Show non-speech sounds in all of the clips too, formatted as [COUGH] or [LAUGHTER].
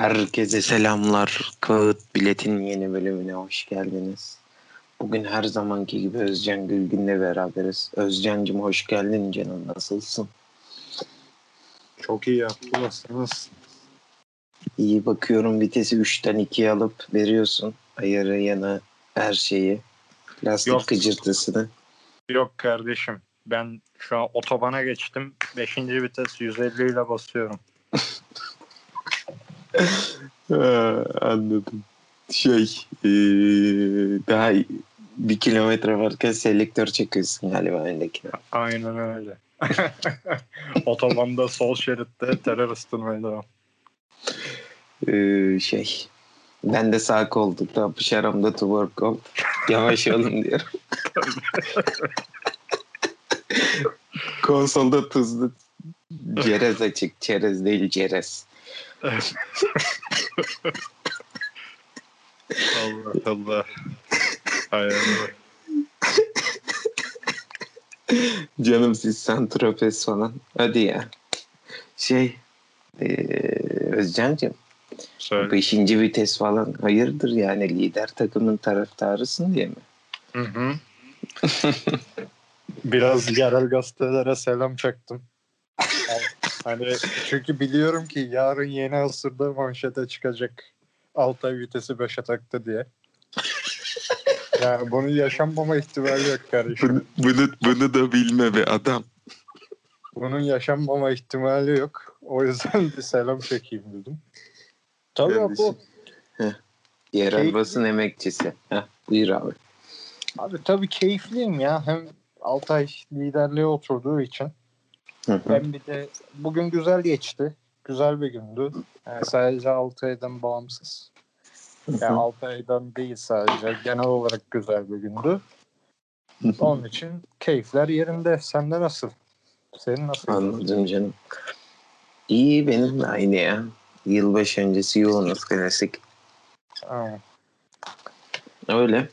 Herkese selamlar. Kağıt Bilet'in yeni bölümüne hoş geldiniz. Bugün her zamanki gibi Özcan Gülgün'le beraberiz. Özcan'cım hoş geldin canım. Nasılsın? Çok iyi yaptınız. İyi bakıyorum vitesi 3'ten 2'ye alıp veriyorsun. Ayarı yana her şeyi. Lastik Yok. gıcırtısını. Yok kardeşim. Ben şu an otobana geçtim. 5. vites 150 ile basıyorum. [LAUGHS] Ha, anladım. Şey ee, daha bir kilometre varken selektör çekiyorsun galiba öndekine. Aynen öyle. [LAUGHS] Otobanda sol şeritte terör ısıtılmaya devam. Ee, şey ben de sağ koltukta yapışaramda to work out. Yavaş olun diyorum. [LAUGHS] Konsolda tuzlu cerez açık. Çerez değil cerez. [LAUGHS] Allah Allah. Hay Allah. Canım siz Santropes falan. Hadi ya. Şey ee, Özcan'cığım Söyle. beşinci vites falan hayırdır yani lider takımın taraftarısın diye mi? Hı hı. [LAUGHS] Biraz yerel gazetelere selam çaktım. Hani çünkü biliyorum ki yarın yeni asırda manşete çıkacak Altay vitesi 5'e taktı diye. Yani bunun yaşanmama ihtimali yok kardeşim. Bunu, bunu, bunu da bilme be adam. Bunun yaşanmama ihtimali yok. O yüzden bir selam çekeyim dedim. Tabii bu. Yerel Keyifli. basın emekçisi. Heh, buyur abi. Abi tabii keyifliyim ya. Hem Altay liderliğe oturduğu için. Hı hı. Hem bir de bugün güzel geçti. Güzel bir gündü. Yani sadece Altay'dan bağımsız. Yani Altay'dan değil sadece. Genel olarak güzel bir gündü. Onun için keyifler yerinde. Sende nasıl? Senin nasıl? Anladım canım. İyi benim de aynı ya. Yılbaşı öncesi yoğunuz klasik. Ha. Öyle.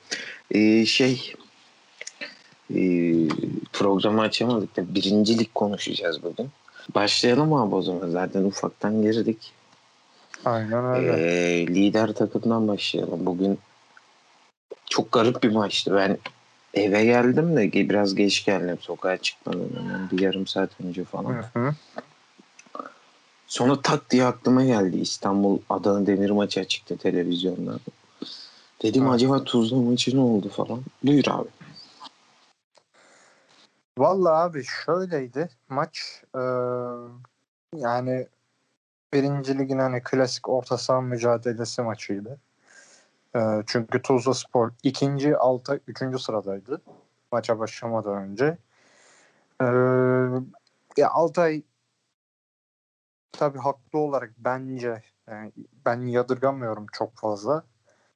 Ee, şey ee, programı açamadık da birincilik konuşacağız bugün. Başlayalım abi o zaman. Zaten ufaktan girdik. Aynen öyle. Ee, lider takımdan başlayalım. Bugün çok garip bir maçtı. Ben eve geldim de biraz geç geldim. Sokağa çıkmadan hemen bir yarım saat önce falan. Hı hı. Sonra tak diye aklıma geldi İstanbul Adana Demir maçı çıktı televizyonda. Dedim acaba Tuzla maçı ne oldu falan. Buyur abi. Vallahi abi şöyleydi maç e, yani birinci ligin hani klasik orta saha mücadelesi maçıydı. E, çünkü Tuzla Spor ikinci alta üçüncü sıradaydı maça başlamadan önce. E, ya Altay tabii haklı olarak bence yani ben yadırgamıyorum çok fazla.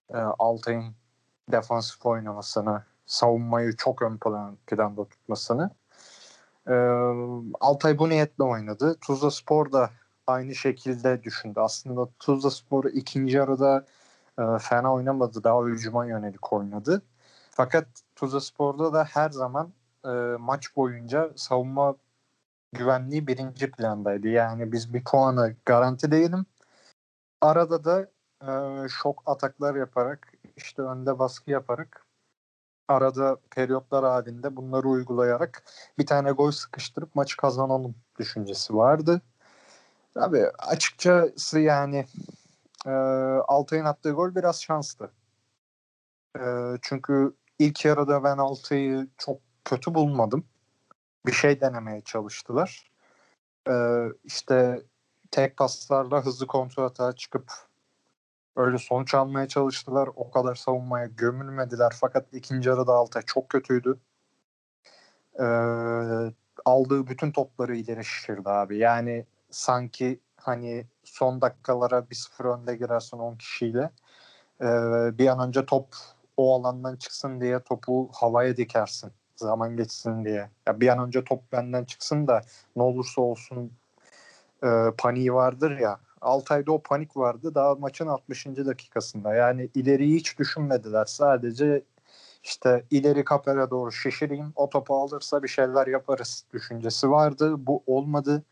E, Altay'ın defansif oynamasını, savunmayı çok ön plan, planda tutmasını. Ee, Altay bu niyetle oynadı. Tuzla Spor da aynı şekilde düşündü. Aslında Tuzla Spor ikinci yarıda e, fena oynamadı. Daha hücuma yönelik oynadı. Fakat Tuzla Spor'da da her zaman e, maç boyunca savunma güvenliği birinci plandaydı. Yani biz bir puanı garantileyelim. Arada da e, şok ataklar yaparak işte önde baskı yaparak arada periyotlar halinde bunları uygulayarak bir tane gol sıkıştırıp maçı kazanalım düşüncesi vardı. Tabii açıkçası yani e, Altay'ın attığı gol biraz şanslı. E, çünkü ilk yarıda ben Altay'ı çok kötü bulmadım. Bir şey denemeye çalıştılar. E, işte tek paslarla hızlı kontrol atağa çıkıp öyle sonuç almaya çalıştılar. O kadar savunmaya gömülmediler. Fakat ikinci yarıda Altay çok kötüydü. Ee, aldığı bütün topları ileri şişirdi abi. Yani sanki hani son dakikalara bir sıfır önde girersin 10 kişiyle. Ee, bir an önce top o alandan çıksın diye topu havaya dikersin. Zaman geçsin diye. Ya bir an önce top benden çıksın da ne olursa olsun e, paniği vardır ya. Altay'da o panik vardı daha maçın 60. dakikasında. Yani ileriyi hiç düşünmediler. Sadece işte ileri kapere doğru şişireyim. O topu alırsa bir şeyler yaparız düşüncesi vardı. Bu olmadı.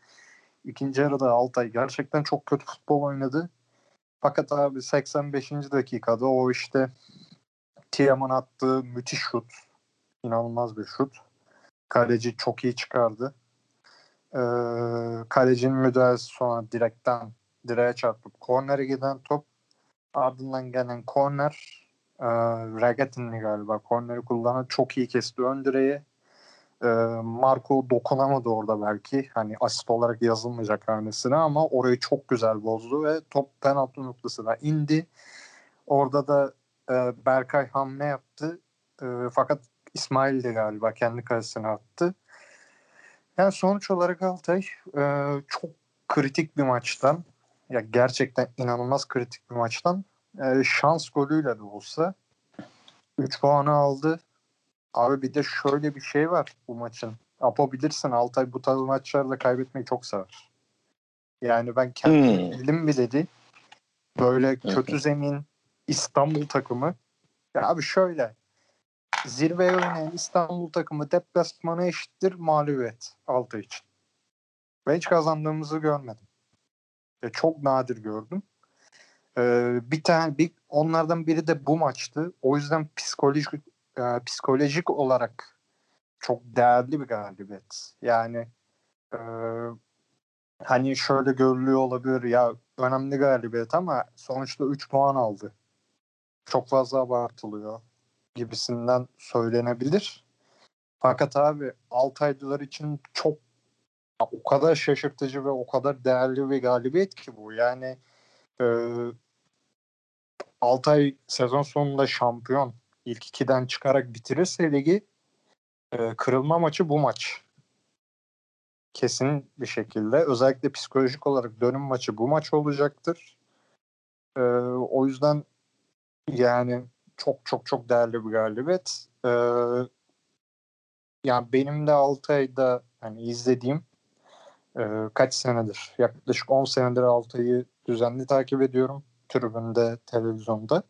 İkinci yarıda Altay gerçekten çok kötü futbol oynadı. Fakat abi 85. dakikada o işte Tiam'ın attığı müthiş şut. inanılmaz bir şut. Kaleci çok iyi çıkardı. Ee, kalecinin müdahalesi sonra direkten direğe çarpıp kornere giden top ardından gelen korner e, Ragattin'li galiba korneri kullanan çok iyi kesti ön direği. E, Marco dokunamadı orada belki. Hani asist olarak yazılmayacak hanesine ama orayı çok güzel bozdu ve top penaltı noktasına indi. Orada da e, Berkay hamle yaptı. E, fakat İsmail de galiba kendi kalesine attı. Yani sonuç olarak Altay e, çok kritik bir maçtan ya gerçekten inanılmaz kritik bir maçtan e, şans golüyle de olsa 3 puanı aldı. Abi bir de şöyle bir şey var bu maçın. Apo bilirsin Altay bu tarz maçlarda kaybetmeyi çok sever. Yani ben kendim Hmm. bildim bile değil. Böyle kötü zemin İstanbul takımı. Ya abi şöyle zirveye oynayan İstanbul takımı deplasmana eşittir mağlubiyet Altay için. Ve hiç kazandığımızı görmedim. Ya çok nadir gördüm. Ee, bir tane bir onlardan biri de bu maçtı. O yüzden psikolojik e, psikolojik olarak çok değerli bir galibiyet. Yani e, hani şöyle görülüyor olabilir ya önemli galibiyet ama sonuçta 3 puan aldı. Çok fazla abartılıyor gibisinden söylenebilir. Fakat abi Altaylılar için çok o kadar şaşırtıcı ve o kadar değerli bir galibiyet ki bu. Yani e, Altay sezon sonunda şampiyon ilk ikiden çıkarak bitirirse ligi e, kırılma maçı bu maç. Kesin bir şekilde. Özellikle psikolojik olarak dönüm maçı bu maç olacaktır. E, o yüzden yani çok çok çok değerli bir galibiyet. E, yani benim de Altay'da hani izlediğim e, kaç senedir? Yaklaşık 10 senedir Altay'ı düzenli takip ediyorum. Tribünde, televizyonda.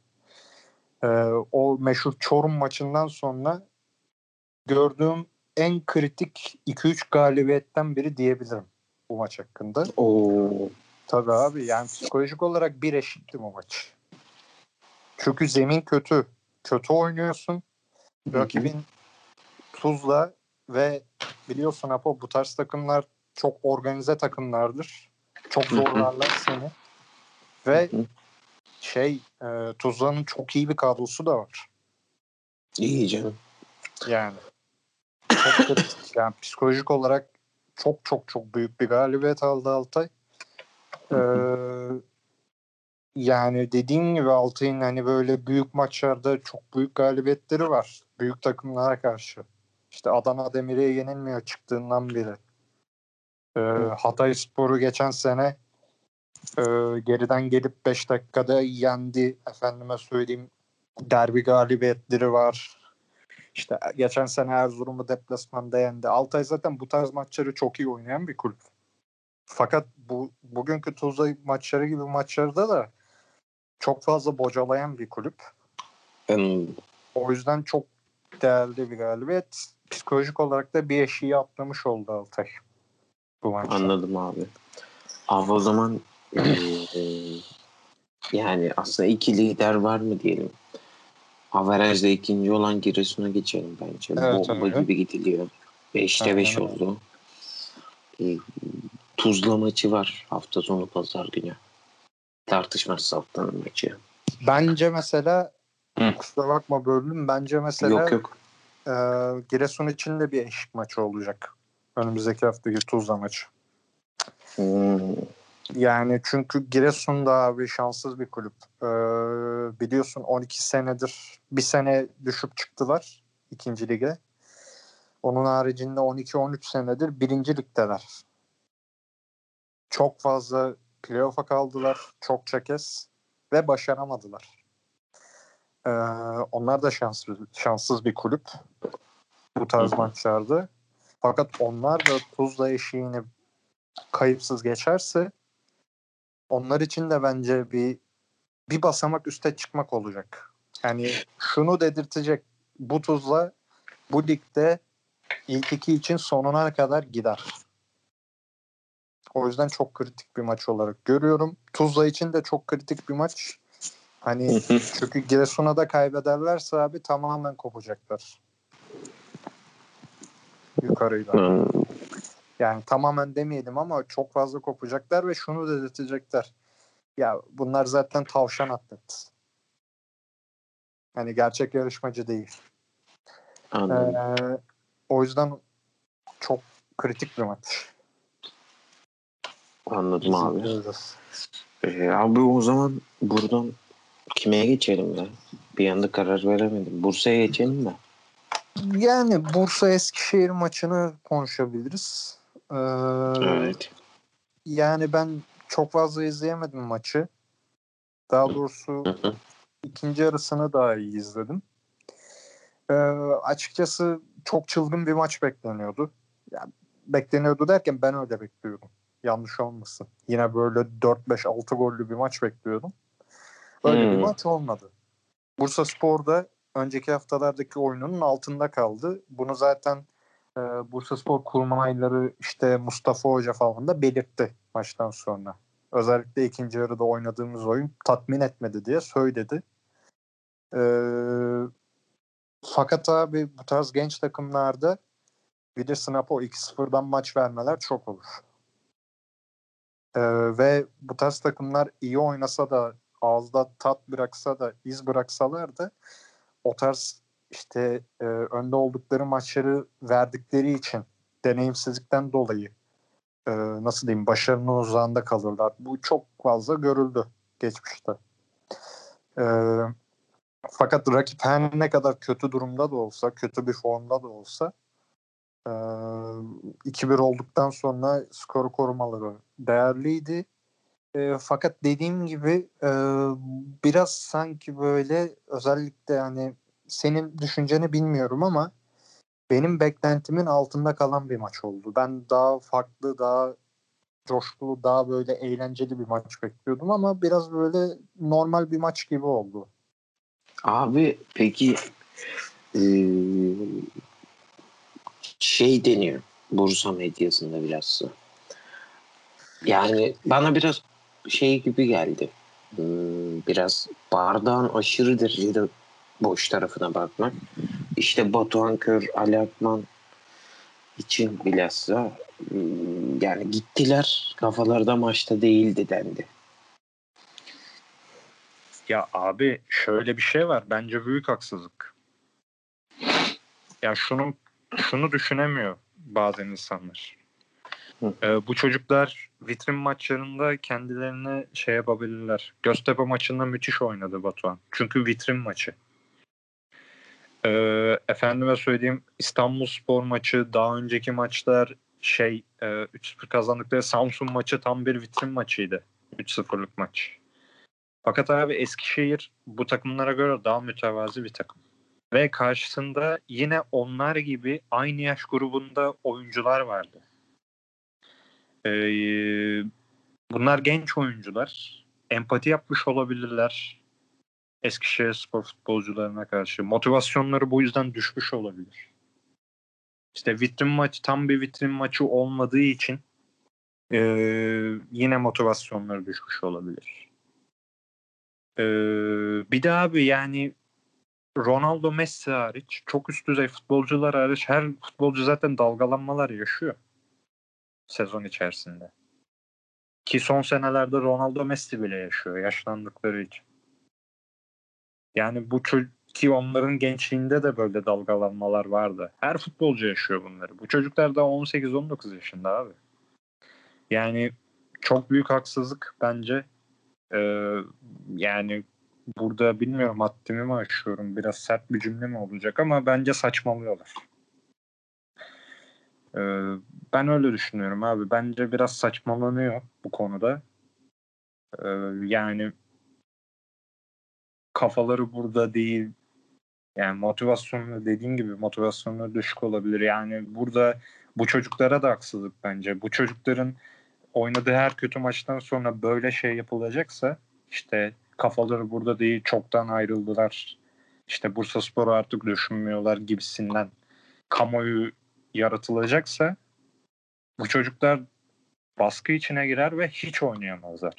E, o meşhur Çorum maçından sonra gördüğüm en kritik 2-3 galibiyetten biri diyebilirim bu maç hakkında. Oo. Tabii abi yani psikolojik olarak bir eşitti bu maç. Çünkü zemin kötü. Kötü oynuyorsun. Rakibin Tuzla ve biliyorsun Apo bu tarz takımlar çok organize takımlardır. Çok zorlarlar seni. Ve şey e, Tuzla'nın çok iyi bir kadrosu da var. İyi canım. Yani. Çok kritik. [LAUGHS] yani psikolojik olarak çok çok çok büyük bir galibiyet aldı Altay. Ee, yani dediğim gibi Altay'ın hani böyle büyük maçlarda çok büyük galibiyetleri var. Büyük takımlara karşı. İşte Adana Demir'e yenilmiyor çıktığından beri. Ee, Hatay Spor'u geçen sene e, geriden gelip 5 dakikada yendi. Efendime söyleyeyim derbi galibiyetleri var. İşte geçen sene Erzurum'u deplasmanda yendi. Altay zaten bu tarz maçları çok iyi oynayan bir kulüp. Fakat bu bugünkü Tuzla maçları gibi maçlarda da çok fazla bocalayan bir kulüp. Ben O yüzden çok değerli bir galibiyet. Psikolojik olarak da bir eşiği atlamış oldu Altay. Bu maçta. anladım abi. Abi o zaman eee, yani aslında iki lider var mı diyelim. Averajda ikinci olan Giresun'a geçelim bence. Evet, Bomba öyle. gibi gidiliyor. 5'te Aynen 5 öyle. oldu. Ee, Tuzla maçı var hafta sonu pazar günü. Tartışmaz haftanın maçı. Bence mesela Hı. kusura bakma böldüm. Bence mesela Yok yok. e, Giresun için de bir eşik maçı olacak. Önümüzdeki haftaki Tuzla maçı. Hmm, Yani çünkü Giresun da abi şanssız bir kulüp. Ee, biliyorsun 12 senedir bir sene düşüp çıktılar ikinci lige. Onun haricinde 12-13 senedir birinci ligdeler. Çok fazla playoff'a kaldılar. Çokça kez ve başaramadılar. Ee, onlar da şanssız, şanssız bir kulüp bu tarz maçlarda. Fakat onlar da Tuzla eşiğini kayıpsız geçerse onlar için de bence bir bir basamak üste çıkmak olacak. Yani şunu dedirtecek bu tuzla bu ligde ilk iki için sonuna kadar gider. O yüzden çok kritik bir maç olarak görüyorum. Tuzla için de çok kritik bir maç. Hani çünkü Giresun'a da kaybederlerse abi tamamen kopacaklar. Yukarıyla. Hmm. Yani tamamen demeyelim ama çok fazla kopacaklar ve şunu dedirtecekler. Ya bunlar zaten tavşan atlet. Hani gerçek yarışmacı değil. Anladım. Ee, o yüzden çok kritik bir maç. Anladım abi. Ee, abi o zaman buradan kime geçelim ya? Bir anda karar veremedim. Bursa'ya geçelim mi? Yani Bursa Eskişehir maçını konuşabiliriz. Ee, Evet. Yani ben çok fazla izleyemedim maçı. Daha doğrusu ikinci yarısını daha iyi izledim. Ee, açıkçası çok çılgın bir maç bekleniyordu. Yani bekleniyordu derken ben öyle bekliyordum. Yanlış olmasın. Yine böyle 4-5-6 gollü bir maç bekliyordum. Öyle bir Hmm. maç olmadı. Bursa Spor'da önceki haftalardaki oyununun altında kaldı. Bunu zaten e, Bursa Spor kurmayları işte Mustafa Hoca falan da belirtti maçtan sonra. Özellikle ikinci yarıda oynadığımız oyun tatmin etmedi diye söyledi. E, fakat abi bu tarz genç takımlarda bilirsin Apo 2-0'dan maç vermeler çok olur. E, ve bu tarz takımlar iyi oynasa da ağızda tat bıraksa da iz bıraksalar da o tarz işte e, önde oldukları maçları verdikleri için deneyimsizlikten dolayı e, nasıl diyeyim başarının uzağında kalırlar. Bu çok fazla görüldü geçmişte. E, fakat rakip her ne kadar kötü durumda da olsa, kötü bir formda da olsa e, 2-1 olduktan sonra skoru korumaları değerliydi. E, fakat dediğim gibi e, biraz sanki böyle özellikle yani senin düşünceni bilmiyorum ama benim beklentimin altında kalan bir maç oldu. Ben daha farklı, daha coşkulu, daha böyle eğlenceli bir maç bekliyordum ama biraz böyle normal bir maç gibi oldu. Abi peki eee, şey deniyor Bursa medyasında biraz. Yani bana biraz şey gibi geldi. Hmm, Biraz bardağın aşırı derecede boş tarafına bakmak. İşte Batuhan Kör, Ali Akman için bilhassa hmm, yani gittiler kafalarda maçta değildi dendi. Ya abi şöyle bir şey var. Bence büyük haksızlık. Ya şunu şunu düşünemiyor bazen insanlar. Ee, bu çocuklar vitrin maçlarında kendilerine şey yapabilirler. Göztepe maçında müthiş oynadı Batuhan. Çünkü vitrin maçı. Ee, efendime söyleyeyim İstanbul Spor maçı, daha önceki maçlar şey e, 3-0 kazandıkları Samsun maçı tam bir vitrin maçıydı. 3-0'lık maç. Fakat abi Eskişehir bu takımlara göre daha mütevazi bir takım. Ve karşısında yine onlar gibi aynı yaş grubunda oyuncular vardı. Ee, bunlar genç oyuncular. Empati yapmış olabilirler. Eskişehir spor futbolcularına karşı. Motivasyonları bu yüzden düşmüş olabilir. İşte vitrin maçı tam bir vitrin maçı olmadığı için ee, yine motivasyonları düşmüş olabilir. Ee, bir de abi yani Ronaldo Messi hariç çok üst düzey futbolcular hariç her futbolcu zaten dalgalanmalar yaşıyor sezon içerisinde. Ki son senelerde Ronaldo Messi bile yaşıyor yaşlandıkları için. Yani bu ki onların gençliğinde de böyle dalgalanmalar vardı. Her futbolcu yaşıyor bunları. Bu çocuklar da 18-19 yaşında abi. Yani çok büyük haksızlık bence. Ee, yani burada bilmiyorum haddimi mi aşıyorum biraz sert bir cümle mi olacak ama bence saçmalıyorlar. Ee, ben öyle düşünüyorum abi. Bence biraz saçmalanıyor bu konuda. Ee, yani kafaları burada değil. Yani motivasyonu dediğin gibi motivasyonu düşük olabilir. Yani burada bu çocuklara da haksızlık bence. Bu çocukların oynadığı her kötü maçtan sonra böyle şey yapılacaksa işte kafaları burada değil çoktan ayrıldılar. İşte Bursa Spor'u artık düşünmüyorlar gibisinden kamuoyu yaratılacaksa bu çocuklar baskı içine girer ve hiç oynayamazlar.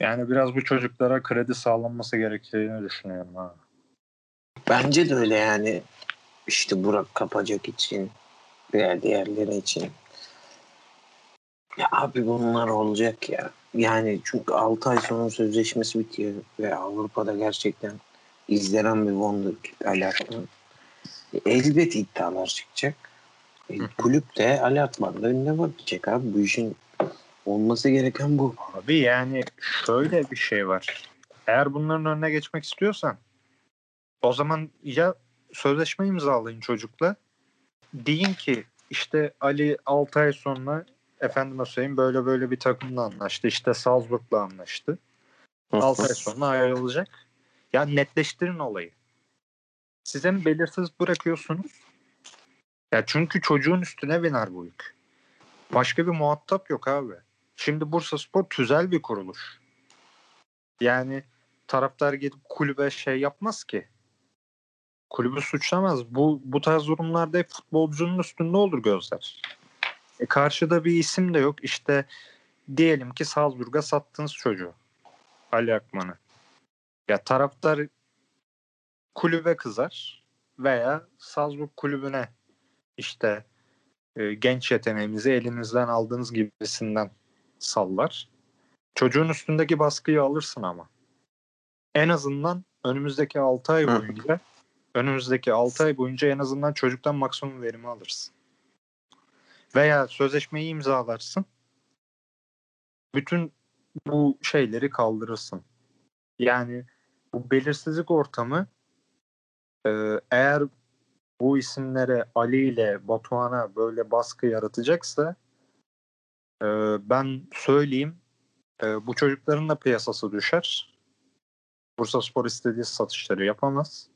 Yani biraz bu çocuklara kredi sağlanması gerektiğini düşünüyorum ha. Bence de öyle yani. İşte Burak Kapacak için veya diğerleri için. Ya abi bunlar olacak ya. Yani çünkü 6 ay sonra sözleşmesi bitiyor ve Avrupa'da gerçekten izlenen bir wonderkid alakalı. Elbet iddialar çıkacak. E, kulüp de alatmanla önüne bakacak abi. Bu işin olması gereken bu. Abi yani şöyle bir şey var. Eğer bunların önüne geçmek istiyorsan o zaman ya sözleşme imzalayın çocukla. Deyin ki işte Ali 6 ay sonra efendime söyleyeyim böyle böyle bir takımla anlaştı. İşte Salzburg'la anlaştı. 6 ay sonra ayrılacak. Ya netleştirin olayı. Size mi belirsiz bırakıyorsunuz? Ya çünkü çocuğun üstüne biner bu yük. Başka bir muhatap yok abi. Şimdi Bursa Spor tüzel bir kuruluş. Yani taraftar gidip kulübe şey yapmaz ki. Kulübü suçlamaz. Bu bu tarz durumlarda hep futbolcunun üstünde olur gözler. E karşıda bir isim de yok. İşte diyelim ki Salzburg'a sattınız çocuğu. Ali Akman'ı. Ya taraftar kulübe kızar veya Salzburg kulübüne işte e, genç yeteneğimizi elinizden aldığınız gibisinden sallar. Çocuğun üstündeki baskıyı alırsın ama. En azından önümüzdeki 6 ay boyunca önümüzdeki 6 ay boyunca en azından çocuktan maksimum verimi alırsın. Veya sözleşmeyi imzalarsın. Bütün bu şeyleri kaldırırsın. Yani bu belirsizlik ortamı e, eğer bu isimlere Ali ile Batuhan'a böyle baskı yaratacaksa e, ben söyleyeyim e, bu çocukların da piyasası düşer. Bursa Spor istediği satışları yapamaz.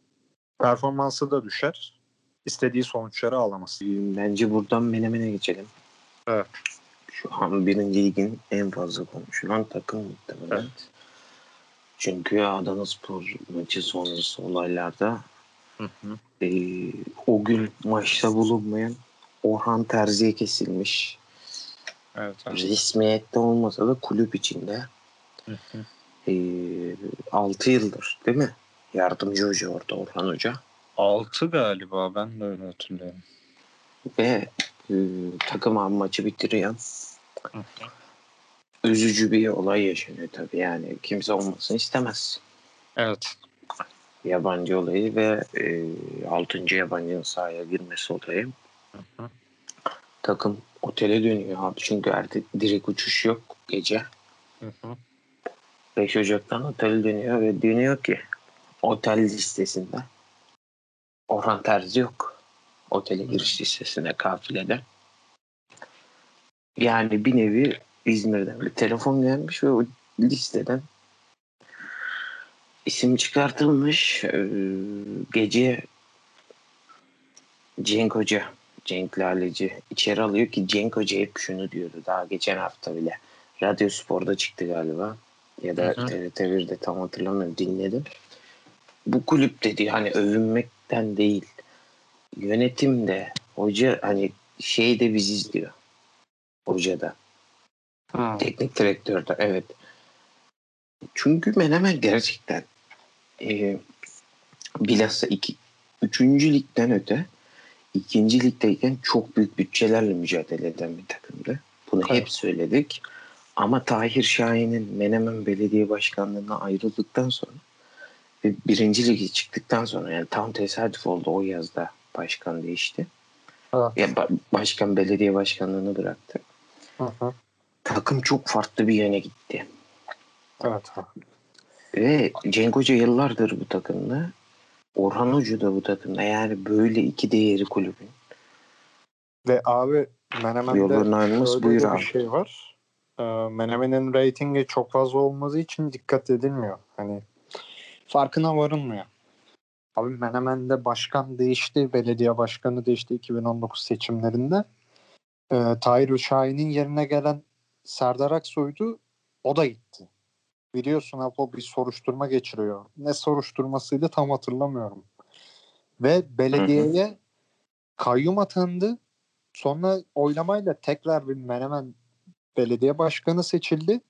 Performansı da düşer. İstediği sonuçları alamaz. Bence buradan Menemen'e geçelim. Evet. Şu an birinci ligin en fazla konuşulan takım muhtemelen. Evet. Çünkü Adana Spor maçı sonrası olaylarda Hı hı. e, o gün maçta bulunmayan Orhan Terzi'ye kesilmiş. Evet. evet. Resmiyette olmasa da kulüp içinde Hı hı. e, 6 yıldır değil mi? Yardımcı hoca orada Orhan Hoca. Altı galiba ben de öyle hatırlıyorum. Ve e, takım abi maçı bitiriyor. Hı hı. Üzücü bir olay yaşanıyor tabii yani. Kimse olmasını istemez. Evet. Yabancı olayı ve e, 6. yabancının sahaya girmesi olayı. Hı hı. Takım otele dönüyor abi. Çünkü artık direkt uçuş yok gece. Hı hı. 5 Ocak'tan otele dönüyor ve dönüyor ki otel listesinde Orhan Terzi yok. Otele giriş listesine kafilede. Yani bir nevi İzmir'den bir telefon gelmiş ve o listeden isim çıkartılmış. Ee, gece Cenk Hoca, Cenk Laleci içeri alıyor ki Cenk Hoca hep şunu diyordu daha geçen hafta bile. Radyo Spor'da çıktı galiba. Ya da Hı hı. TRT1'de tam hatırlamıyorum dinledim. Bu kulüp dedi hani övünmekten değil. Yönetim de hoca hani şey de biziz diyor. Hoca da. Teknik direktör de evet. Çünkü Menemen gerçekten e, bilhassa iki, üçüncü ligden öte ikinci ligdeyken çok büyük bütçelerle mücadele eden bir takımdı. Bunu Evet. hep söyledik. Ama Tahir Şahin'in Menemen Belediye Başkanlığı'na ayrıldıktan sonra ve birinci ligi çıktıktan sonra yani tam tesadüf oldu o yazda başkan değişti. Evet. Ya ba- başkan belediye başkanlığını bıraktı. Hı hı. Takım çok farklı bir yöne gitti. Evet. Ve Cenk Hoca yıllardır bu takımda. Orhan Hoca da bu takımda. Yani böyle iki değeri kulübün. Ve abi Menemen'de ayrılması buyur abi. bir şey var. Ee, Menemen'in reytingi çok fazla olmadığı için dikkat edilmiyor. Hani farkına varılmıyor. Abi Menemen'de başkan değişti. Belediye başkanı değişti 2019 seçimlerinde. Ee, Tahir Şahin'in yerine gelen Serdar Aksoy'du. O da gitti. Biliyorsun Apo bir soruşturma geçiriyor. Ne soruşturmasıydı tam hatırlamıyorum. Ve belediyeye kayyum atandı. Sonra oylamayla tekrar bir Menemen belediye başkanı seçildi.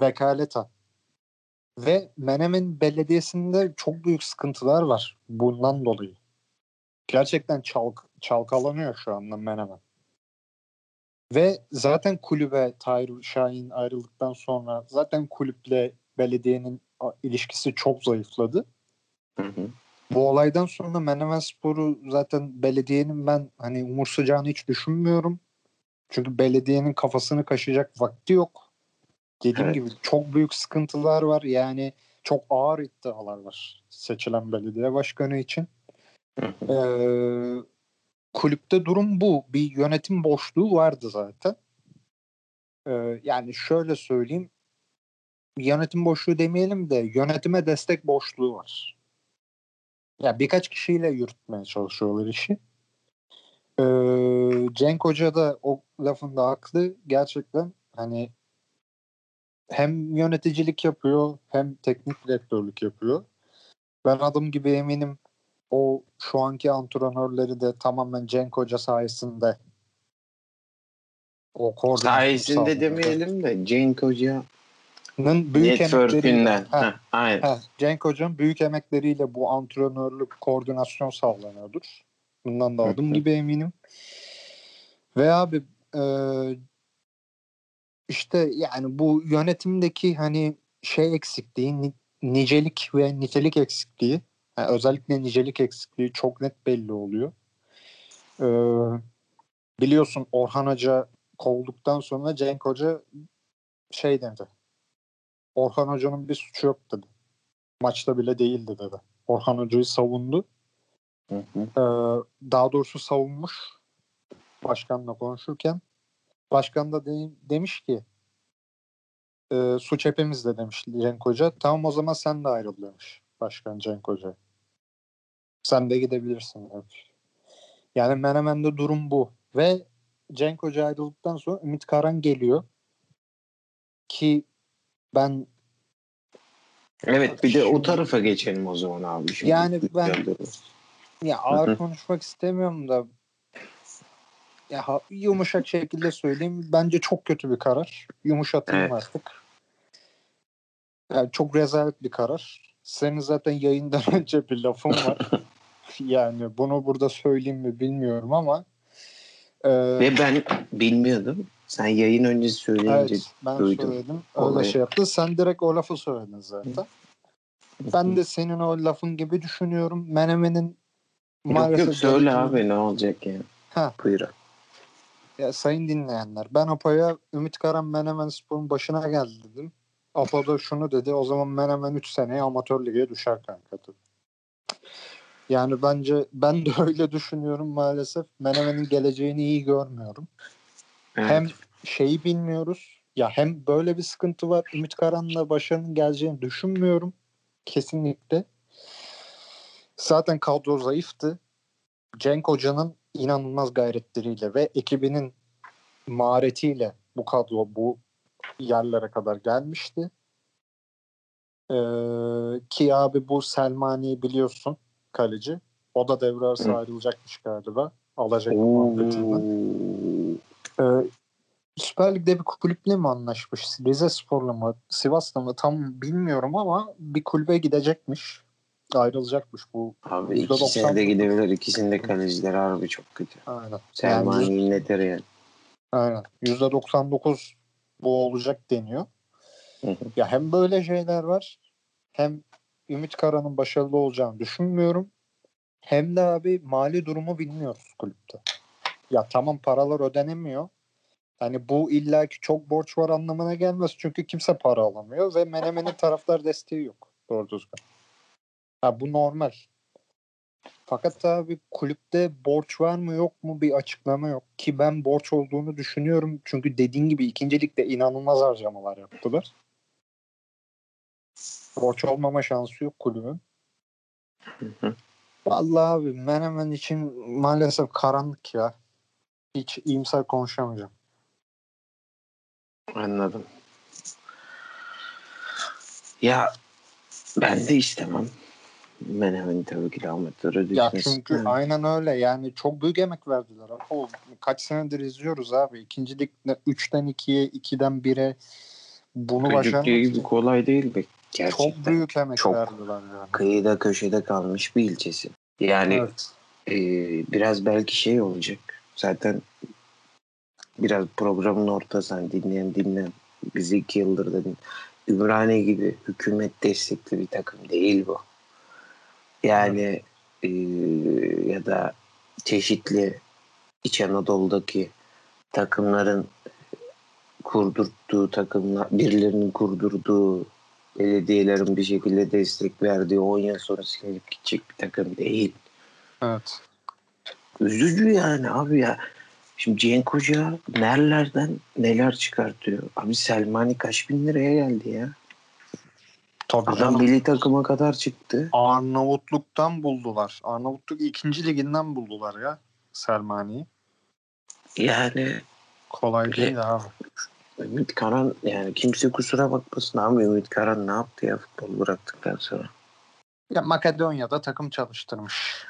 Vekaleten. Ve Menemen Belediyesi'nde çok büyük sıkıntılar var bundan dolayı. Gerçekten çalk çalkalanıyor şu anda Menemen. Ve zaten kulübe Tahir Şahin ayrıldıktan sonra zaten kulüple belediyenin ilişkisi çok zayıfladı. Hı hı. Bu olaydan sonra Menemen Spor'u zaten belediyenin ben hani umursayacağını hiç düşünmüyorum. Çünkü belediyenin kafasını kaşıyacak vakti yok. Dediğim Evet. gibi çok büyük sıkıntılar var. Yani çok ağır iddialar var seçilen belediye başkanı için. Hı hı. Ee, kulüpte durum bu. Bir yönetim boşluğu vardı zaten. Ee, yani şöyle söyleyeyim. Yönetim boşluğu demeyelim de yönetime destek boşluğu var. Ya birkaç kişiyle yürütmeye çalışıyorlar işi. Ee, Cenk Hoca da o lafında haklı. Gerçekten hani hem yöneticilik yapıyor hem teknik direktörlük yapıyor. Ben adım gibi eminim o şu anki antrenörleri de tamamen Cenk Hoca sayesinde o koordinasyon Sayesinde demeyelim de Cenk Hoca Nın büyük emekleriyle, ha, Heh, aynen. ha, Cenk Hoca'nın büyük emekleriyle bu antrenörlük koordinasyon sağlanıyordur. Bundan da adım gibi eminim. Ve abi e, işte yani bu yönetimdeki hani şey eksikliği, ni- nicelik ve nitelik eksikliği, yani özellikle nicelik eksikliği çok net belli oluyor. E, biliyorsun Orhan Hoca kovulduktan sonra Cenk Hoca şey dedi. Orhan Hoca'nın bir suçu yok dedi. Maçta bile değildi dedi. Orhan Hoca'yı savundu. Hı hı. Ee, daha doğrusu savunmuş başkanla konuşurken. Başkan da de- demiş ki e, suç hepimizde demiş Cenk Hoca. Tamam o zaman sen de ayrıl demiş başkan Cenk Hoca. Sen de gidebilirsin. Yani Menemen'de durum bu. Ve Cenk Hoca ayrıldıktan sonra Ümit Karan geliyor. Ki ben Evet bir de o tarafa geçelim o zaman abi. Şimdi Yani ben-. Ya ağır hı. konuşmak istemiyorum da ya yumuşak şekilde söyleyeyim. Bence çok kötü bir karar. Yumuşatayım Evet. artık. Yani çok rezalet bir karar. Senin zaten yayından [LAUGHS] önce bir lafın var. [LAUGHS] yani bunu burada söyleyeyim mi bilmiyorum ama e, Ve ben bilmiyordum. Sen yayın öncesi söyleyince evet ben duydum söyledim. Öyle olayı. şey yaptı. Sen direkt o lafı söyledin zaten. Ben de senin o lafın gibi düşünüyorum. Menemen'in Yok maalesef yok söyle yönetimi- abi ne olacak ya. Ha. Buyur. Ya sayın dinleyenler ben Apo'ya Ümit Karan Menemen Spor'un başına geldi dedim. Apo da şunu dedi o zaman Menemen 3 seneye amatör lige düşer kanka. Yani bence ben de [LAUGHS] öyle düşünüyorum maalesef. Menemen'in geleceğini iyi görmüyorum. Evet. Hem şeyi bilmiyoruz. Ya hem böyle bir sıkıntı var. Ümit Karan'la başarının geleceğini düşünmüyorum. Kesinlikle. Zaten kadro zayıftı. Cenk Hoca'nın inanılmaz gayretleriyle ve ekibinin maharetiyle bu kadro bu yerlere kadar gelmişti. Ee, ki abi bu Selmani'yi biliyorsun kaleci. O da devre arası Hı. ayrılacakmış galiba. Alacak muhabbetinden. Ee, Süper Lig'de bir kulüple mi anlaşmış? Rize Spor'la mı? Sivas'la mı? Tam bilmiyorum ama bir kulübe gidecekmiş. Ayrılacakmış bu. Abi doksan de gidebilir. İkisinde kaleciler harbi çok kötü. Aynen. Yani Selmani yüz- inleter yani. aynen. %99 bu olacak deniyor. Hı hı. Ya hem böyle şeyler var hem Ümit Karan'ın başarılı olacağını düşünmüyorum. Hem de abi mali durumu bilmiyoruz kulüpte. Ya tamam paralar ödenemiyor. Hani bu illaki çok borç var anlamına gelmez. Çünkü kimse para alamıyor ve Menemen'in taraftar desteği yok. Doğru düzgün. Ha, bu normal. Fakat abi kulüpte borç var mı yok mu bir açıklama yok. Ki ben borç olduğunu düşünüyorum. Çünkü dediğin gibi ikincilikte inanılmaz harcamalar yaptılar. Borç olmama şansı yok kulübün. Vallahi abi Menemen için maalesef karanlık ya. Hiç iyimser konuşamayacağım. Anladım. Ya ben de istemem. Menemen tabii ki de amatörü Ya çünkü Yani. aynen öyle. Yani çok büyük emek verdiler. O kaç senedir izliyoruz abi. İkinci ligde 3'ten 2'ye, 2'den 1'e bunu başarmak gibi kolay değil be. Gerçekten. çok büyük emek Çok. verdiler yani. Kıyıda köşede kalmış bir ilçesi. Yani Evet. e, biraz belki şey olacak. Zaten biraz programın ortasından dinleyen dinleyen bizi iki yıldır da din- Ümraniye gibi hükümet destekli bir takım değil bu. Yani e, ya da çeşitli İç Anadolu'daki takımların kurdurttuğu takımlar, birilerinin kurdurduğu belediyelerin bir şekilde destek verdiği 10 yıl sonra silinip gidecek bir takım değil. Evet. Üzücü yani abi ya. Şimdi Cenk Hoca nerelerden neler çıkartıyor. Abi Selmani kaç bin liraya geldi ya. Tabii Adam canım. milli takıma kadar çıktı. Arnavutluk'tan buldular. Arnavutluk ikinci liginden buldular ya Selmani'yi. Yani Kolay Öyle. değil abi. Ümit Karan yani kimse kusura bakmasın abi Ümit Karan ne yaptı ya futbol bıraktıktan sonra. Ya Makedonya'da takım çalıştırmış.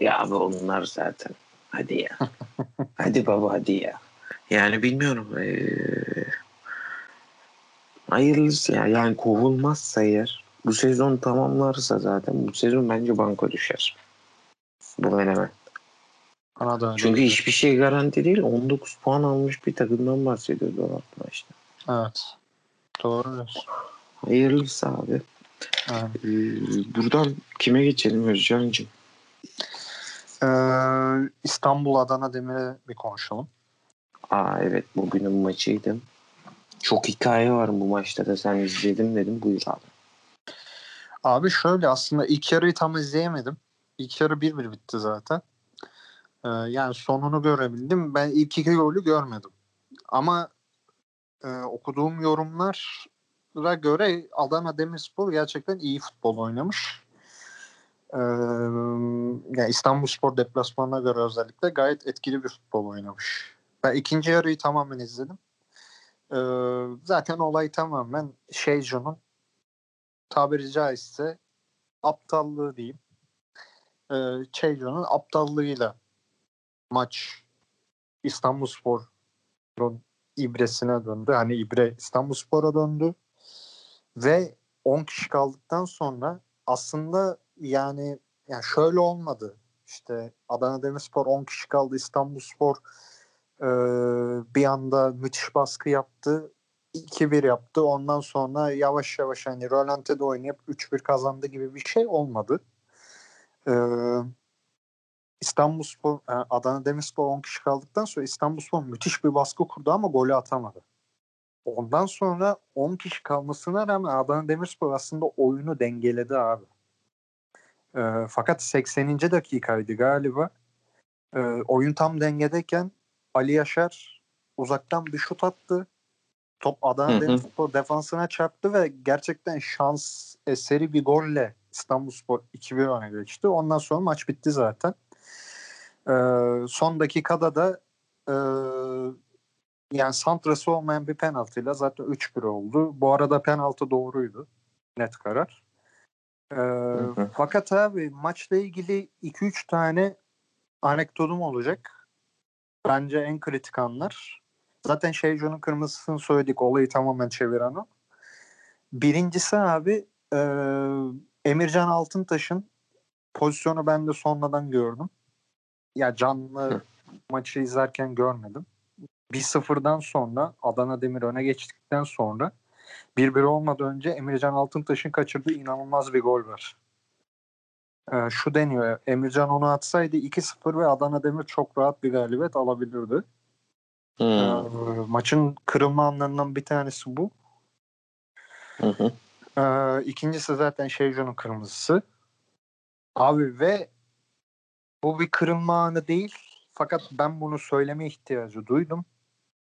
Ya abi onlar zaten. Hadi ya. [LAUGHS] hadi baba hadi ya. Yani bilmiyorum. Ee, hayırlısı ya. Yani kovulmazsa eğer bu sezon tamamlarsa zaten bu sezon bence banko düşer. Bu menemen. Çünkü hiçbir şey garanti değil. 19 puan almış bir takımdan bahsediyoruz o maçta. Evet. Doğru diyorsun. Hayırlısı abi. Evet. Ee, buradan kime geçelim Özcan'cığım? Ee, İstanbul Adana Demir'e bir konuşalım. Aa evet bugünün maçıydı. Çok hikaye var bu maçta da sen izledim dedim buyur abi. Abi şöyle aslında ilk yarıyı tam izleyemedim. İlk yarı 1-1 bitti zaten. Ee, yani sonunu görebildim. Ben ilk iki golü görmedim. Ama e, okuduğum yorumlara göre Adana Demirspor gerçekten iyi futbol oynamış. Ee, yani İstanbulspor deplasmanına göre özellikle gayet etkili bir futbol oynamış. Ben ikinci yarıyı tamamen izledim. Ee, zaten olay tamamen Şeyco'nun tabiri caizse aptallığı diyeyim. Ee, Şeyco'nun aptallığıyla maç İstanbulspor'un ibresine döndü. Hani ibre İstanbulspor'a döndü. Ve 10 kişi kaldıktan sonra aslında yani yani şöyle olmadı. İşte Adana Demirspor 10 kişi kaldı. İstanbulspor e, bir anda müthiş baskı yaptı. 2-1 yaptı. Ondan sonra yavaş yavaş hani rölante'de oynayıp 3-1 kazandı gibi bir şey olmadı. Ee, İstanbulspor, e, Adana Demirspor 10 kişi kaldıktan sonra İstanbulspor müthiş bir baskı kurdu ama golü atamadı. Ondan sonra 10 kişi kalmasına rağmen Adana Demirspor aslında oyunu dengeledi abi. Ee, fakat 80. dakikaydı galiba. Ee, oyun tam dengedeyken Ali Yaşar uzaktan bir şut attı. Top Adana. Demirspor defansına çarptı ve gerçekten şans eseri bir golle İstanbulspor 2-1 öne geçti. Ondan sonra maç bitti zaten. Ee, son dakikada da e, yani santrası olmayan bir penaltıyla zaten 3-1 oldu. Bu arada penaltı doğruydu. Net karar. Ee, hı. fakat abi maçla ilgili 2-3 tane anekdotum olacak. Bence en kritik anlar. Zaten Şeyco'nun kırmızısını söyledik. Olayı tamamen çeviren o. Birincisi abi e, Emircan Altıntaş'ın pozisyonu ben de sonradan gördüm. Ya canlı Hı. maçı izlerken görmedim. 1-0'dan sonra Adana Demir öne geçtikten sonra 1-1 olmadan önce Emircan Altıntaş'ın kaçırdığı inanılmaz bir gol var. Ee, şu deniyor. Emircan onu atsaydı 2-0 ve Adana Demir çok rahat bir galibiyet alabilirdi. Hmm. Ee, maçın kırılma anlarından bir tanesi bu. Hı hı. Ee, ikincisi zaten Şeyco'nun kırmızısı. Abi ve bu bir kırılma anı değil. Fakat ben bunu söyleme ihtiyacı duydum.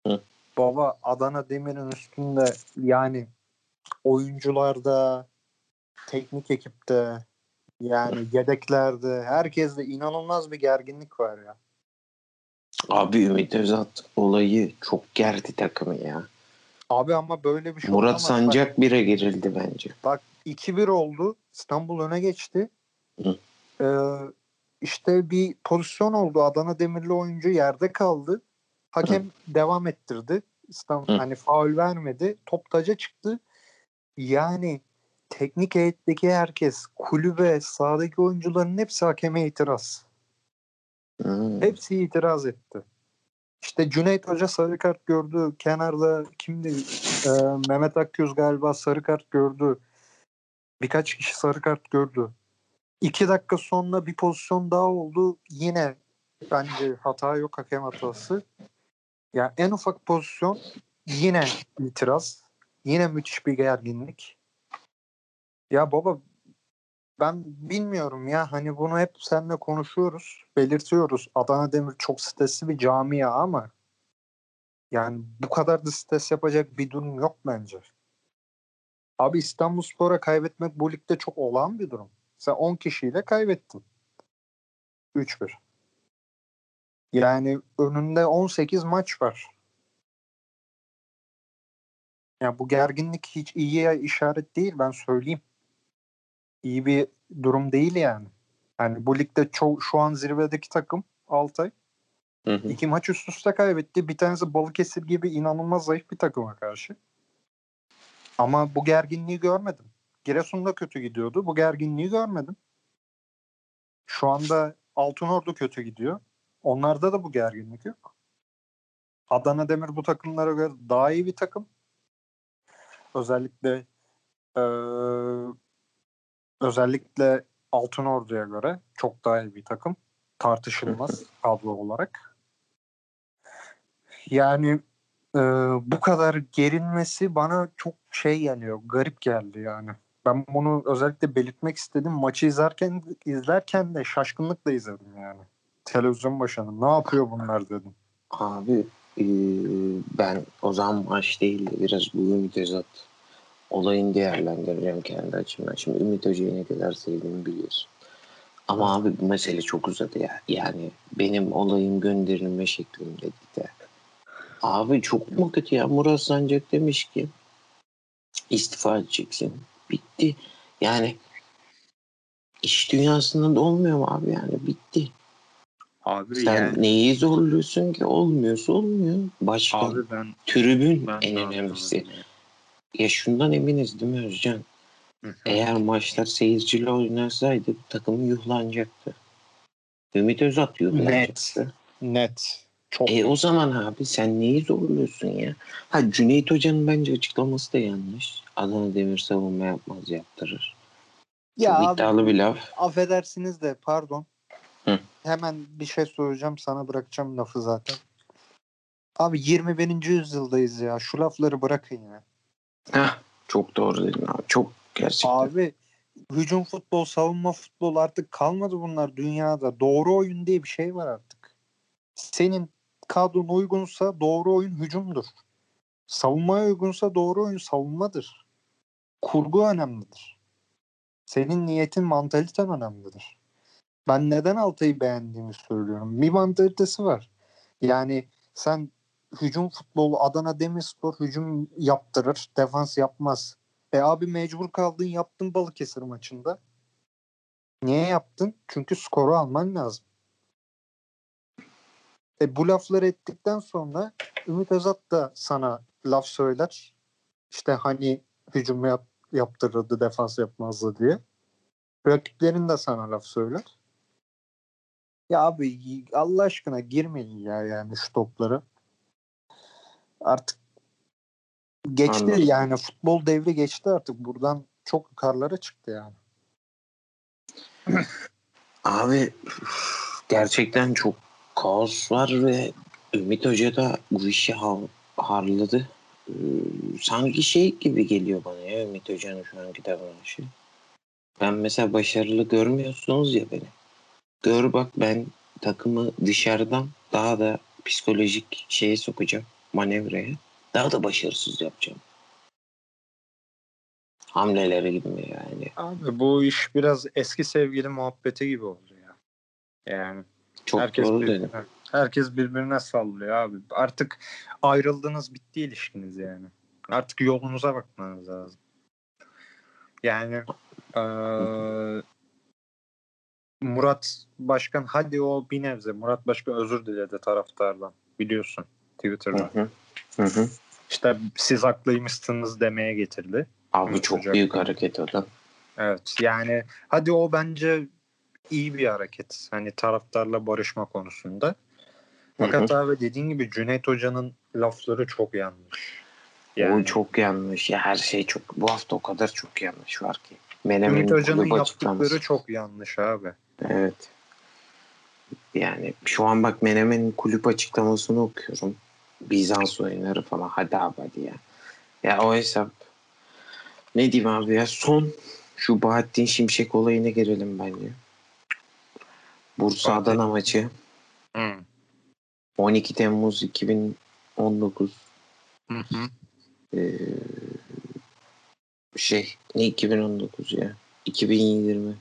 Hı. Baba Adana Demir'in üstünde yani oyuncularda, teknik ekipte, yani yedeklerde, herkeste inanılmaz bir gerginlik var ya. Abi Ümit Özat olayı çok gerdi takımı ya. Abi ama böyle bir şey Murat olamaz. Bak- Sancak bire girildi bence. Bak 2-1 oldu. İstanbul öne geçti. Hı. Ee, işte bir pozisyon oldu. Adana Demirli oyuncu yerde kaldı. Hakem devam ettirdi. İstanbul Hı. hani faul vermedi. Top taca çıktı. Yani teknik heyetteki herkes, kulübe, sahadaki oyuncuların hepsi hakeme itiraz. Hmm. Hepsi itiraz etti. İşte Cüneyt Hoca sarı kart gördü. Kenarda kimdi? Ee, Mehmet Akgöz galiba sarı kart gördü. Birkaç kişi sarı kart gördü. İki dakika sonra bir pozisyon daha oldu. Yine bence hata yok hakem hatası. Ya en ufak pozisyon yine itiraz. Yine müthiş bir gerginlik. Ya baba ben bilmiyorum ya hani bunu hep seninle konuşuyoruz, belirtiyoruz. Adana Demir çok stresli bir camia ama yani bu kadar da stres yapacak bir durum yok bence. Abi İstanbulspor'a kaybetmek bu ligde çok olağan bir durum. Sen 10 kişiyle kaybettin. 3-1. Yani önünde 18 maç var. Ya bu gerginlik hiç iyiye işaret değil ben söyleyeyim. İyi bir durum değil yani. Yani bu ligde çok şu an zirvedeki takım Altay Hı hı. iki maç üst üste kaybetti. Bir tanesi Balıkesir gibi inanılmaz zayıf bir takıma karşı. Ama bu gerginliği görmedim. Giresun'da kötü gidiyordu. Bu gerginliği görmedim. Şu anda Altınordu kötü gidiyor. Onlarda da bu gerginlik yok. Adana Demir bu takımlara göre daha iyi bir takım. Özellikle eee özellikle Altınordu'ya göre çok daha iyi bir takım. Tartışılmaz kadro olarak. Yani eee, bu kadar gerilmesi bana çok şey geliyor. Garip geldi yani. Ben bunu özellikle belirtmek istedim. Maçı izlerken izlerken de şaşkınlıkla izledim yani. Televizyon başında. Ne yapıyor bunlar dedim. Abi e, ben o zaman maç değil de biraz bu Ümit Özat olayını değerlendireceğim kendi açımdan. Şimdi Ümit Hoca'yı ne kadar sevdiğimi biliyorsun. Ama abi bu mesele çok uzadı ya. Yani benim olayın gönderilme şeklimde de. Abi çok mu kötü ya? Murat Sancak demiş ki istifa edeceksin. Bitti. Yani iş dünyasında da olmuyor mu abi yani bitti. Abi Sen yani neyi zorluyorsun ki? Olmuyorsa olmuyor. Başkan, abi ben tribün ben en önemlisi. anlamadım Ya şundan eminiz değil mi Özcan? ya. Hı hı. Eğer maçlar seyirciyle oynansaydı takım yuhlanacaktı. Ümit Özat yuhlanacaktı. Net. Çok E o zaman abi sen neyi zorluyorsun ya? Ha Cüneyt Hoca'nın bence açıklaması da yanlış. Adana Demir savunma yapmaz yaptırır. ya Çok abi, iddialı bir laf. affedersiniz de pardon. Hı. Hemen bir şey soracağım sana bırakacağım lafı zaten. Abi 21. yüzyıldayız ya. Şu lafları bırakın ya. Heh, çok doğru dedin abi. Çok gerçekten. Abi hücum futbol, savunma futbol artık kalmadı bunlar dünyada. Doğru oyun diye bir şey var artık. Senin kadron uygunsa doğru oyun hücumdur. Savunmaya uygunsa doğru oyun savunmadır. Kurgu önemlidir. Senin niyetin, mantaliten önemlidir. Ben neden Altay'ı beğendiğimi söylüyorum. Bir mantalitesi var. Yani sen hücum futbolu Adana Demirspor hücum yaptırır, defans yapmaz. E abi mecbur kaldın yaptın Balıkesir maçında. Niye yaptın? Çünkü skoru alman lazım. E bu lafları ettikten sonra Ümit Özat da sana laf söyler. İşte hani hücum yap, yaptırırdı defans yapmazdı diye. Rakiplerin de sana laf söyler. Ya abi Allah aşkına girmeyin ya yani şu topları. Artık geçti Anladım. yani futbol devri geçti artık. Buradan çok yukarılara çıktı yani. Abi gerçekten çok kaos var ve Ümit Hoca da bu işi ha- harladı. Ee, sanki şey gibi geliyor bana ya Ümit Hoca'nın şu anki davranışı. Ben mesela başarılı görmüyorsunuz ya beni. Gör bak ben takımı dışarıdan daha da psikolojik şeye sokacağım manevraya. Daha da başarısız yapacağım. Hamleleri gibi yani? Abi bu iş biraz eski sevgili muhabbeti gibi oldu ya. Yani Çok herkes doğru birbirine, dedin. herkes birbirine sallıyor abi. Artık ayrıldınız bitti ilişkiniz yani. Artık yolunuza bakmanız lazım. Yani eee, Murat Başkan hadi o bir nebze. Murat Başkan özür diledi taraftardan. Biliyorsun Twitter'da. Hı hı. Hı hı. İşte siz haklıymışsınız demeye getirdi. Abi Evet, çok büyük hareket o da. Evet yani hadi o bence iyi bir hareket. Hani taraftarla barışma konusunda. Fakat abi dediğin gibi Cüneyt Hoca'nın lafları çok yanlış. O çok yanlış. Ya her şey çok bu hafta o kadar çok yanlış var ki. Menemen'in Cüneyt Hoca'nın yaptıkları çok yanlış abi. Evet. Yani şu an bak Menemen'in kulüp açıklamasını okuyorum. Bizans oyunları falan. Hadi abi hadi ya. Ya o hesap ne diyeyim abi ya son şu Bahattin Şimşek olayına girelim bence. Bursa Bahattin. Adana maçı Hı. 12 Temmuz 2019 Hı hı. Ee, şey ne 2019 ya 2020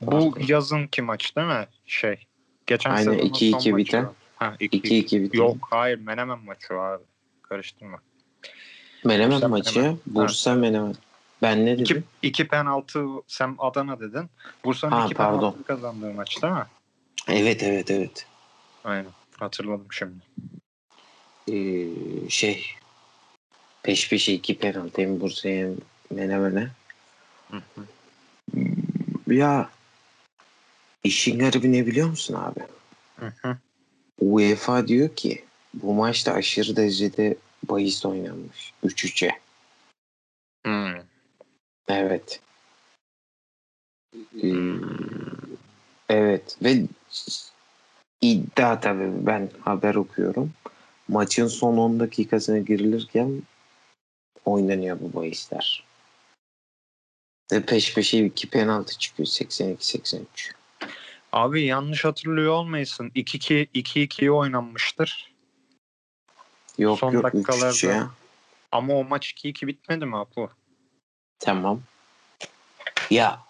Bu Pardon. yazınki maç değil mi? Şey. Geçen Aynen, sezonun 2-2 son maçı biten. Ha 2 2-2 bitti. Yok hayır Menemen maçı abi. Karıştırma. Menemen Bursa maçı Menemen. Bursa Menemen ben ne İki, dedim iki penaltı sen Adana dedin. Bursa'nın iki pardon. penaltı kazandığı maç değil mi? evet evet evet Aynen. Hatırladım şimdi. Ee, şey peş peşe iki penaltı hem Bursa'ya hem Menemen'e Hı hı. ya işin garibi ne biliyor musun abi Hı hı. UEFA diyor ki bu maçta aşırı derecede bahis oynanmış 3-3'e Hmm. Evet. Ee, evet ve iddia tabii ben haber okuyorum. Maçın son 10 dakikasına girilirken oynanıyor bu bahisler. Ve peş peşe iki penaltı çıkıyor 82-83. Abi yanlış hatırlıyor olmayasın. 2-2 2-2'ye oynanmıştır. Yok Son yok 3-3 dakikalarda- ya. Ama o maç 2-2 bitmedi mi Apo? Tamam. Ya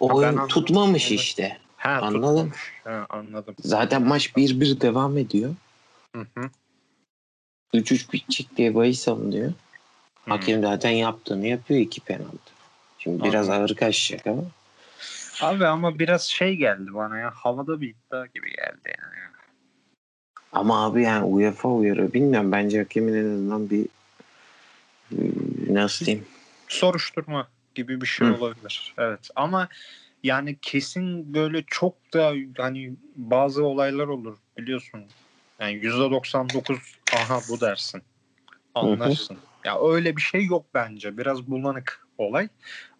ben oyun anladım. tutmamış Evet. işte. He Anladım. tutmamış. He, anladım. Zaten maç 1-1 devam ediyor. Hı hı. 3-3 bitecek diye bahis. Hı. Hakem zaten yaptığını yapıyor iki penaltı. Şimdi biraz Anladım. ağır kaçacak ama. Abi ama biraz şey geldi bana ya. Havada bir iddia gibi geldi yani. Ama abi yani UEFA uyarıyor. Bilmiyorum bence hakemin en azından bir nasıl diyeyim. Soruşturma gibi bir şey Hı. olabilir. Evet ama yani kesin böyle çok da hani bazı olaylar olur biliyorsun. Yani %99 aha bu dersin. Anlarsın. Ya öyle bir şey yok bence. Biraz bulanık olay.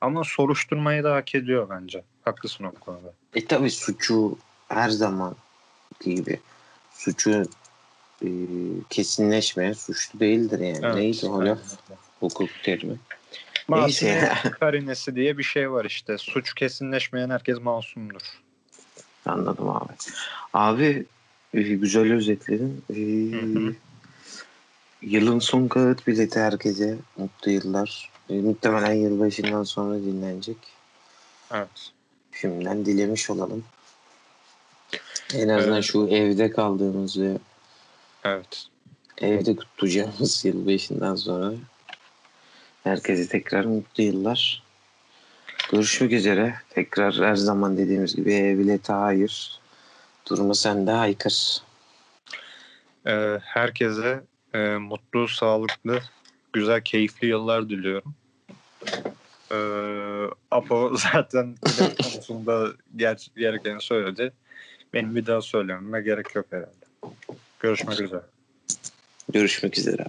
Ama soruşturmayı da hak ediyor bence. Haklısın o konuda. E tabi suçu her zaman gibi suçu e, kesinleşmeyen suçlu değildir yani. Evet, Neydi o öyle. Hukuk terimi. Masumiyet [LAUGHS] karinesi diye bir şey var işte. Suç kesinleşmeyen herkes masumdur. Anladım abi. Abi e, güzel özetledin. E, Hı hı. Yılın son kağıt bileti herkese. Mutlu yıllar. E, muhtemelen yılbaşından sonra dinlenecek. Evet. Şimdiden dilemiş olalım. En azından Evet. şu evde kaldığımız ve Evet. evde kutlayacağımız [LAUGHS] yılbaşından sonra herkese tekrar mutlu yıllar. Görüşmek üzere. Tekrar her zaman dediğimiz gibi ev bileti hayır. Durumu sen de haykır. Ee, herkese e, mutlu, sağlıklı, güzel, keyifli yıllar diliyorum. Ee, Apo [LAUGHS] zaten konusunda ger- gerekeni söyledi. Benim bir daha söylememe gerek yok herhalde. Görüşmek üzere. Görüşmek üzere.